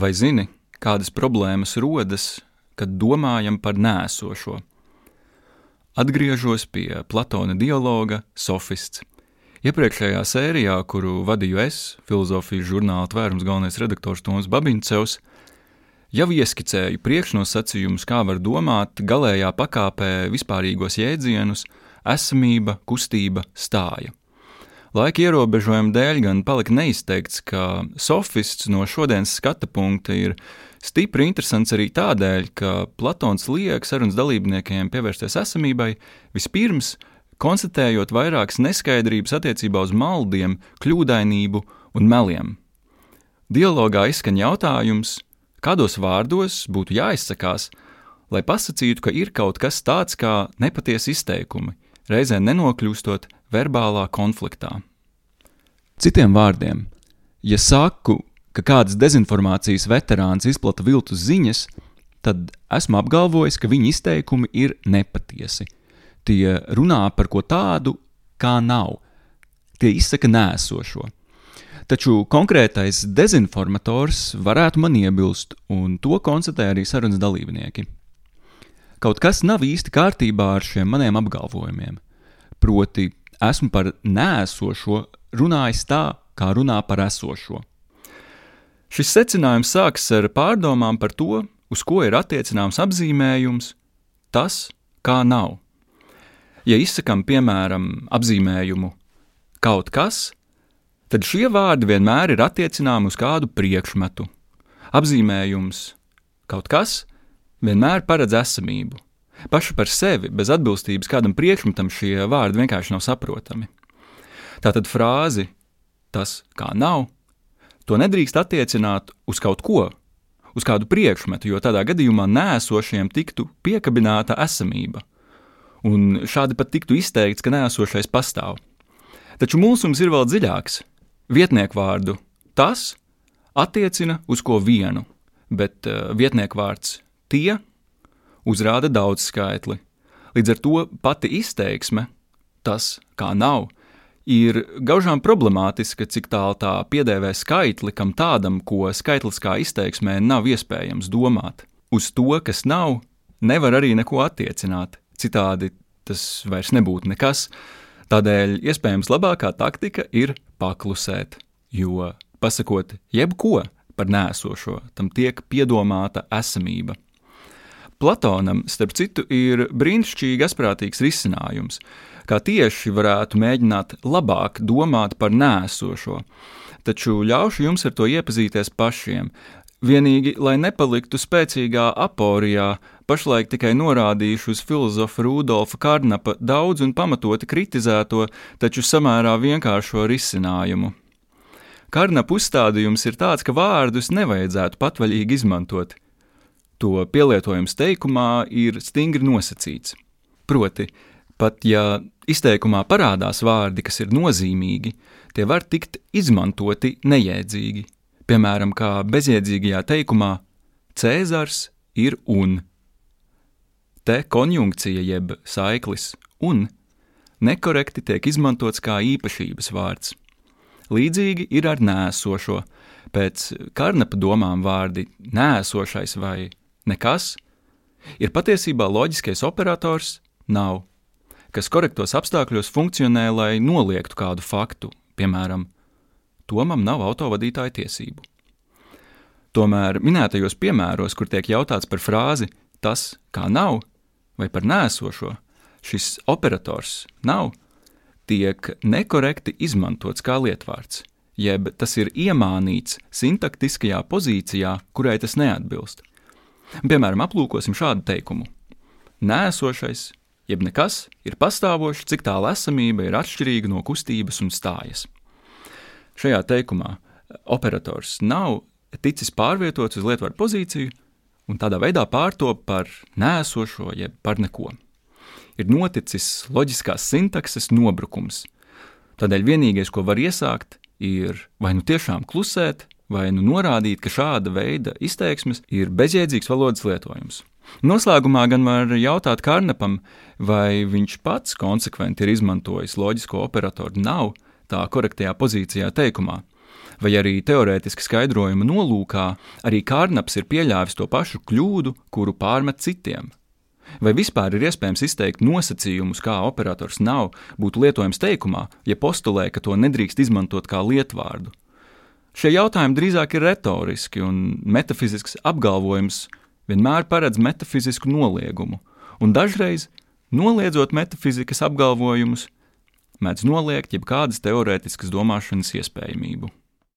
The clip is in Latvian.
Vai zini, kādas problēmas rodas, kad domājam par nēsošo? Atgriežos pie Platona dialoga Sofists. Iepriekšējā sērijā, kuru vadīju es, filozofijas žurnāla tvērums galvenais redaktors Toms Babiņcevs, jau ieskicēju priekšnosacījumus, kā var domāt galējā pakāpē vispārīgos jēdzienus - esamība, kustība, stāja. Laika ierobežojumu dēļ gan palika neizteikts, ka sofists no šodienas skata punkta ir stipri interesants arī tādēļ, ka Platons liek sarunas dalībniekiem pievērsties esamībai vispirms konstatējot vairākas neskaidrības attiecībā uz maldiem, kļūdainību un meliem. Dialogā izskan jautājums, kādos vārdos būtu jāizsakās, lai pasakītu, ka ir kaut kas tāds kā nepatiesi izteikumi, reizē nenokļūstot verbālā konfliktā. Citiem vārdiem, ja saku, ka kāds dezinformācijas veterāns izplata viltus ziņas, tad esmu apgalvojis, ka viņa izteikumi ir nepatiesi. Tie runā par ko tādu, kā nav. Tie izsaka nēsošo. Taču konkrētais dezinformators varētu man iebilst, un to konstatē arī sarunas dalībnieki. Kaut kas nav īsti kārtībā ar šiem maniem apgalvojumiem. Proti, esmu par nēsošo runājis tā, kā runā par esošo. Šis secinājums sākas ar pārdomām par to, uz ko ir attiecināms apzīmējums, tas, kā nav. Ja izsakām, piemēram, apzīmējumu kaut kas, tad šie vārdi vienmēr ir attiecināmi uz kādu priekšmetu. Apzīmējums kaut kas vienmēr paredz esamību. Paši par sevi, bez atbilstības kādam priekšmetam, šie vārdi vienkārši nav saprotami. Tātad frāzi tas kā nav, to nedrīkst attiecināt uz kaut ko, uz kādu priekšmetu, jo tādā gadījumā nēsošiem tiktu piekabināta esamība. Un šādi pat tiktu izteikts, ka nēsošais pastāv. Taču mūsums ir vēl dziļāks. Vietnieku vārdu tas attiecina uz ko vienu, bet uh, vietnieku vārds tie uzrāda daudz skaitli. Līdz ar to pati izteiksme, tas kā nav, ir gaužām problemātiska, cik tālu tā piedēvē skaitli kam tādam, ko skaitliskā izteiksmē nav iespējams domāt. Uz to, kas nav, nevar arī neko attiecināt, citādi tas vairs nebūtu nekas. Tādēļ iespējams labākā taktika ir paklusēt, jo pasakot jebko par nēsošo, tam tiek piedomāta esamība. Platonam, starp citu, ir brīnišķīgi asprātīgs risinājums, kā tieši varētu mēģināt labāk domāt par nēsošo. Taču ļaušu jums ar to iepazīties pašiem. Vienīgi, lai nepaliktu spēcīgā aporijā, pašlaik tikai norādīšu uz filozofa Rudolfa Karnapa daudz un pamatoti kritizēto, taču samērā vienkāršo risinājumu. Karnapa uzstādījums ir tāds, ka vārdus nevajadzētu patvaļīgi izmantot to pielietojums teikumā ir stingri nosacīts. Proti, pat ja izteikumā parādās vārdi, kas ir nozīmīgi, tie var tikt izmantoti nejēdzīgi. Piemēram, kā bezjēdzīgajā teikumā Cēzars ir un. Te konjunkcija jeb saiklis un nekorekti tiek izmantots kā īpašības vārds. Līdzīgi ir ar nēsošo. Pēc karnapa domām vārdi nēsošais vai nekas, ir patiesībā loģiskais operators nav, kas korektos apstākļos funkcionē, lai noliegtu kādu faktu, piemēram, Tomam nav autovadītāja tiesību. Tomēr minētajos piemēros, kur tiek jautāts par frāzi tas, kā nav, vai par nēsošo, šis operators nav, tiek nekorekti izmantots kā lietvārds, jeb tas ir iemānīts sintaktiskajā pozīcijā, kurai tas neatbilst. Piemēram, aplūkosim šādu teikumu: Nēsošais, jeb nekas, ir pastāvošs, cik tālu esamība ir atšķirīga no kustības un stājas. Šajā teikumā operators nav ticis pārvietots uz lietvaru pozīciju un tādā veidā pārtop par nēsošo, jeb par neko. Ir noticis loģiskās sintakses nobrukums. Tādēļ vienīgais, ko var iesākt, ir vai nu tiešām klusēt, vai nu norādīt, ka šāda veida izteiksmes ir bezjēdzīgs valodas lietojums. Noslēgumā gan var jautāt Karnapam, vai viņš pats konsekventi ir izmantojis loģisko operatoru nav tā korektajā pozīcijā teikumā, vai arī teorētiski skaidrojuma nolūkā, arī Kārnaps ir pieļāvis to pašu kļūdu, kuru pārmet citiem. Vai vispār ir iespējams izteikt nosacījumus, kā operators nav, būtu lietojams teikumā, ja postulē, ka to nedrīkst izmantot kā lietvārdu? Šie jautājumi drīzāk ir retoriski, un metafizisks apgalvojums vienmēr paredz metafizisku noliegumu, un dažreiz, noliedzot metafizikas apgalvojumus, mēdz noliegt jebkādas teorētiskas domāšanas iespējamību.